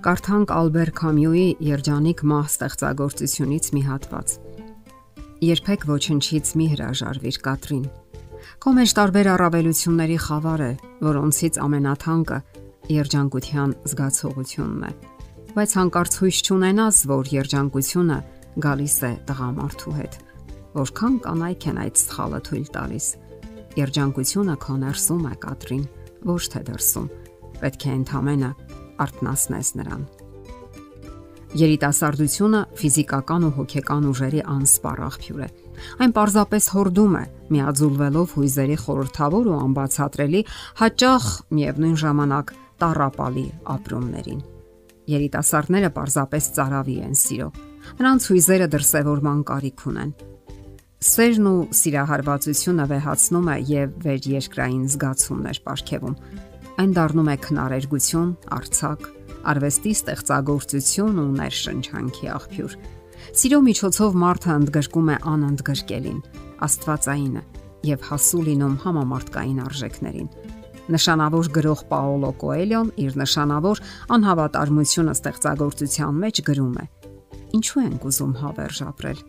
Կարդանք Ալբեր Քամյուի երջանիկ մահ ստեղծագործությունից մի հատված։ Երբեք ոչնչից մի հրաժարվիր, Կատրին։ Քո մեջ տարբեր առավելությունների խավար է, որոնցից ամենաթանկը երջանկության զգացողությունն է։ Բայց հանկարծ հույս չունենաս, որ երջանկությունը գալիս է տղամարդու հետ։ Որքան կանայք են այդ սխալը թույլ տալիս։ Երջանկությունը քո ներսում է, Կատրին, ոչ թե դրսում։ Պետք է ընդամենը արտնասնես նրան։ Երիտասարդությունը ֆիզիկական ու հոգեկան ուժերի անսպառ աղբյուր է։ Այն պարզապես հորդում է, միաձուլվելով հույզերի խորթավոր ու անբացատրելի, հաճախ միևնույն ժամանակ տարապալի ապրումներին։ Երիտասարդները պարզապես ծարավի են սիրո։ Նրանց հույզերը դրսևորման կարիք ունեն։ Սերն ու սիրահարվածությունը վեհացնում է եւ վերերկրային զգացումներ ապարգևում այն դառնում է քնարերգություն, արցակ, արվեստի ստեղծագործություն ու ներշնչանքի աղբյուր։ Սիրո միջոցով մարդը ընդգրկում է անընդգրկելին, աստվածայինը եւ հասու լինում համամարտկային արժեքներին։ Նշանավոր գրող Պաոլո Կոելյոն իր նշանավոր անհավատարմությունը ստեղծագործության մեջ գրում է. Ինչու ենք ուզում հավերժ ապրել,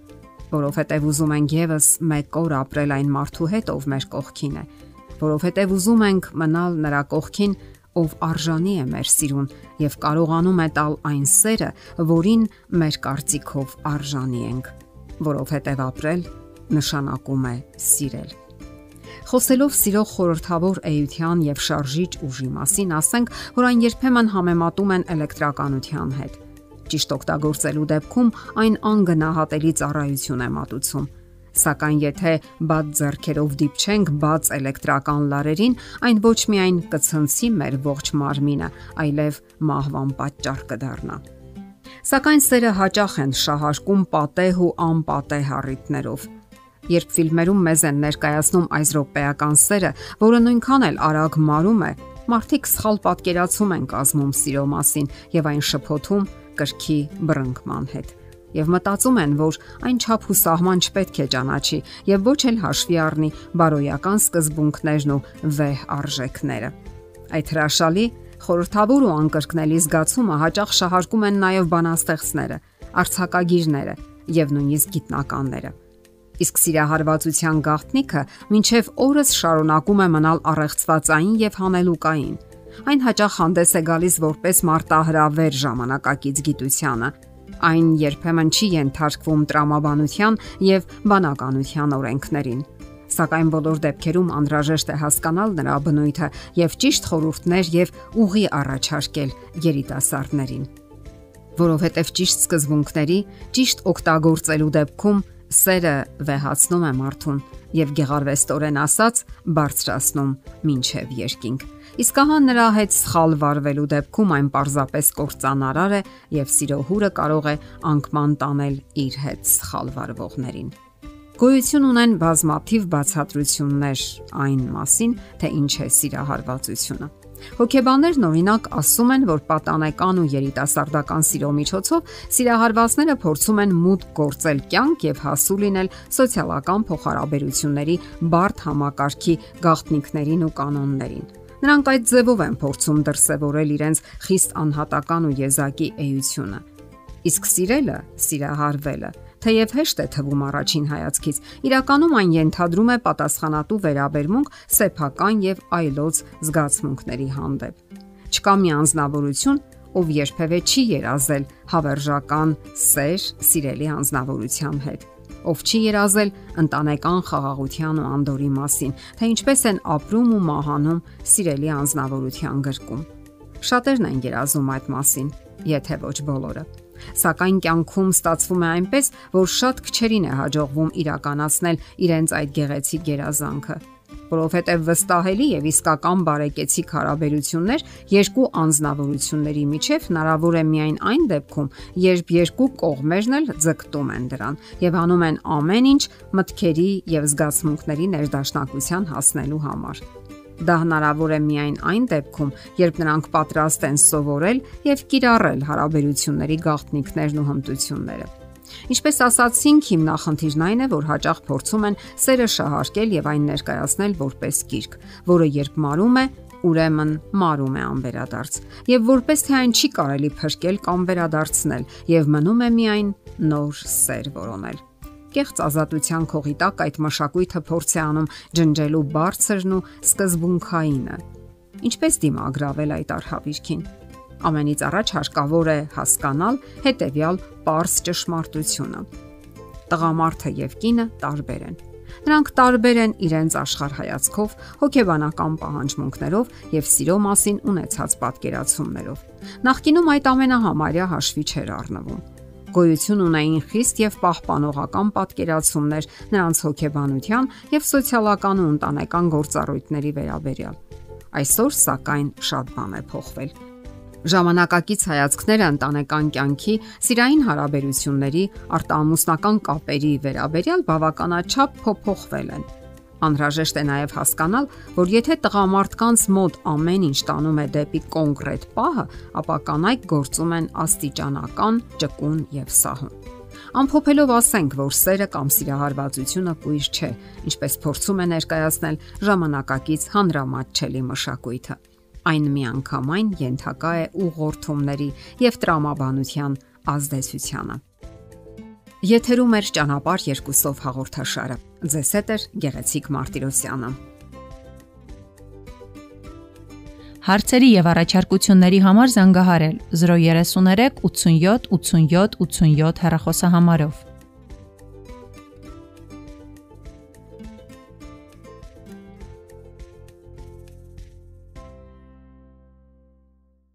որովհետև ուզում ենք եւս մեկ օր ապրել այն մարդու հետ, ով մեր կողքին է որովհետև ուզում ենք մնալ նրա կողքին, ով արժանի է մեր սիրուն եւ կարողանում է տալ այն սերը, որին մեր կարծիքով արժանի ենք, որովհետև ապրել նշանակում է սիրել։ Խոսելով սիրո խորթավոր էյության եւ շարժիչ ուժի մասին, ասենք, որ այն երբեմն համեմատում են էլեկտրականության հետ։ Ճիշտ օգտագործելու դեպքում այն անգնահատելի ծառայություն է մատուցում Սակայն եթե բաց зерքերով դիպչենք բաց էլեկտրական լարերին, այն ոչ միայն կցնցի մեր ողջ մարմինը, այլև մահվան պատճառ կդառնա։ Սակայն սերը հաճախ են շահարկում պատեհ ու անպատեհ առիթներով երբ ֆիլմերում մեզ են ներկայացնում այս ռոպեական սերը, որը նույնքան էլ արագ մարում է, մարդիկ սխալ պատկերացում են կազմում սիրո մասին եւ այն շփոթում կրքի բռնկման հետ եւ մտածում են, որ այն չափ ու սահման չպետք է ճանաչի եւ ոչ էլ հաշվի առնի բարոյական սկզբունքներն ու վեհ արժեքները։ Այդ հրաշալի խորթավոր ու անկրկնելի զգացումը հաճախ շահարկում են նաև բանաստեղծները, արցակագիրները եւ նույնիսկ գիտնականները։ Իսկ սիրահարվածության գաղտնիքը մինչև օրս շարունակում է մնալ առեղծվածային եւ հանելուկային։ Այն հաճախ հանդես է գալիս որպես մարտահրավեր ժամանակակից գիտությանը, Այն երբեմն չի ենթարկվում տրամաբանության եւ բանականության օրենքներին սակայն բոլոր դեպքերում անհրաժեշտ է հասկանալ նրա բնույթը եւ ճիշտ խորհուրդներ եւ ուղի առաջարկել երիտասարդներին որովհետև ճիշտ սկզբունքների ճիշտ օգտագործելու դեպքում սերը վեհացնում է մարդուն եւ գեղարվեստորեն ասած բարձրացնում ինչև երկինք Իսկ ահա նրա հետ սխալ վարվելու դեպքում այն պարզապես կործանարար է եւ սիրո հուրը կարող է անկման տանել իր հետ սխալ վարվողներին։ Գոյություն ունեն բազմաթիվ բացատրություններ այն մասին, թե ինչ է սիրահարվածությունը։ Հոգեբաններն օրինակ ասում են, որ պատանեկան ու երիտասարդական սիրո միջոցով սիրահարվածները փորձում են մուտք գործել կյանք եւ հասու լինել սոցիալական փոխհարաբերությունների բարդ համակարգի գաղտնիքներին ու կանոններին։ Նրանք այդ ձևով են փորձում դրսևորել իրենց խիստ անհատական ու եզակի էությունը։ Իսկ սիրելը, սիրահարվելը, թեև հեշտ է թվում առաջին հայացքից, իրականում այն ենթադրում է պատասխանատու վերաբերմունք սեփական եւ այլոց զգացմունքների հանդեպ։ Չկա մի անznավորություն, ով երբևէ չի երազել հավերժական սեր սիրելի անznավորության հետ ով չի երազել ընտանեկան խաղաղության ու անդորի մասին, թե ինչպես են ապրում ու մահանում սիրելի անznավորության գրկում։ Շատերն են երազում այդ մասին, եթե ոչ բոլորը։ Սակայն կյանքում ստացվում է այնպես, որ շատ քչերին է հաջողվում իրականացնել իրենց այդ գեղեցիկ երազանքը որովհետև վստահելի եւ իսկական բարեկեցիկ հարաբերություններ երկու անznավորությունների միջև հնարավոր է միայն այն դեպքում, երբ երկու կողմերն էլ ձգտում են դրան եւ անում են ամեն ինչ մտքերի եւ զգացմունքների ներդաշնակության հասնելու համար։ Դա հնարավոր է միայն այն դեպքում, երբ նրանք պատրաստ են սովորել եւ կիրառել հարաբերությունների գաղտնիքներն ու հմտությունները։ Ինչպես ասացինք, հիմնախնդիրն այն է, որ հաճախ փորձում են սերը շահարկել եւ այն ներկայացնել որպես գիրք, որը երբ մարում է, ուրեմն մարում է անվերադարձ եւ որպես թե այն չի կարելի փրկել կամ վերադարձնել եւ մնում է միայն նոր սեր որոնել կեղծ ազատության քողի տակ այդ մշակույթը փորձ է անում ջնջելու բարձրն ու սկզբունքայինը ինչպես դիմագրավել այդ արհավիրքին ամենից առաջ հարկավոր է հասկանալ հետեւյալ པարս ճշմարտությունը տղամարդը եւ կինը տարբեր են Նրանք տարբեր են իրենց աշխարհայացքով, հոգեբանական պահանջմունքներով եւ սիրո մասին ունեցած պատկերացումներով։ Նախկինում այդ ամենը համարյա հաշվի չէր առնվում գոյություն ունեին խիստ եւ պահպանողական պատկերացումներ նրանց հոգեբանության եւ սոցիալական ու ընտանեկան գործառույթների վերաբերյալ։ Այսօր սակայն շատ բան է փոխվել ժամանակակից հայացքները ընտանեկան կյանքի, սիրային հարաբերությունների, արտահամուսնական կապերի վերաբերյալ բավականաչափ փոփոխվել են։ Անհրաժեշտ է նաև հասկանալ, որ եթե տղամարդկանց մոտ ամեն ինչ տանում է դեպի կոնկրետ պահը, ապա կանայք գործում են աստիճանական, ճկուն եւ սահուն։ Ամփոփելով ասենք, որ սերը կամ սիրահարվածությունը կույր չէ, ինչպես փորձում է ներկայացնել ժամանակակից հանրամատչելի մշակույթը այն միանգամայն ենթակա է ուղղորդումների եւ տրամաբանության ազդեցությանը։ Եթերում է ճանապարհ երկուսով հաղորդաշարը։ Ձեզ հետ է Գեղեցիկ Մարտիրոսյանը։ Հարցերի եւ առաջարկությունների համար զանգահարել 033 87 87 87 հեռախոսահամարով։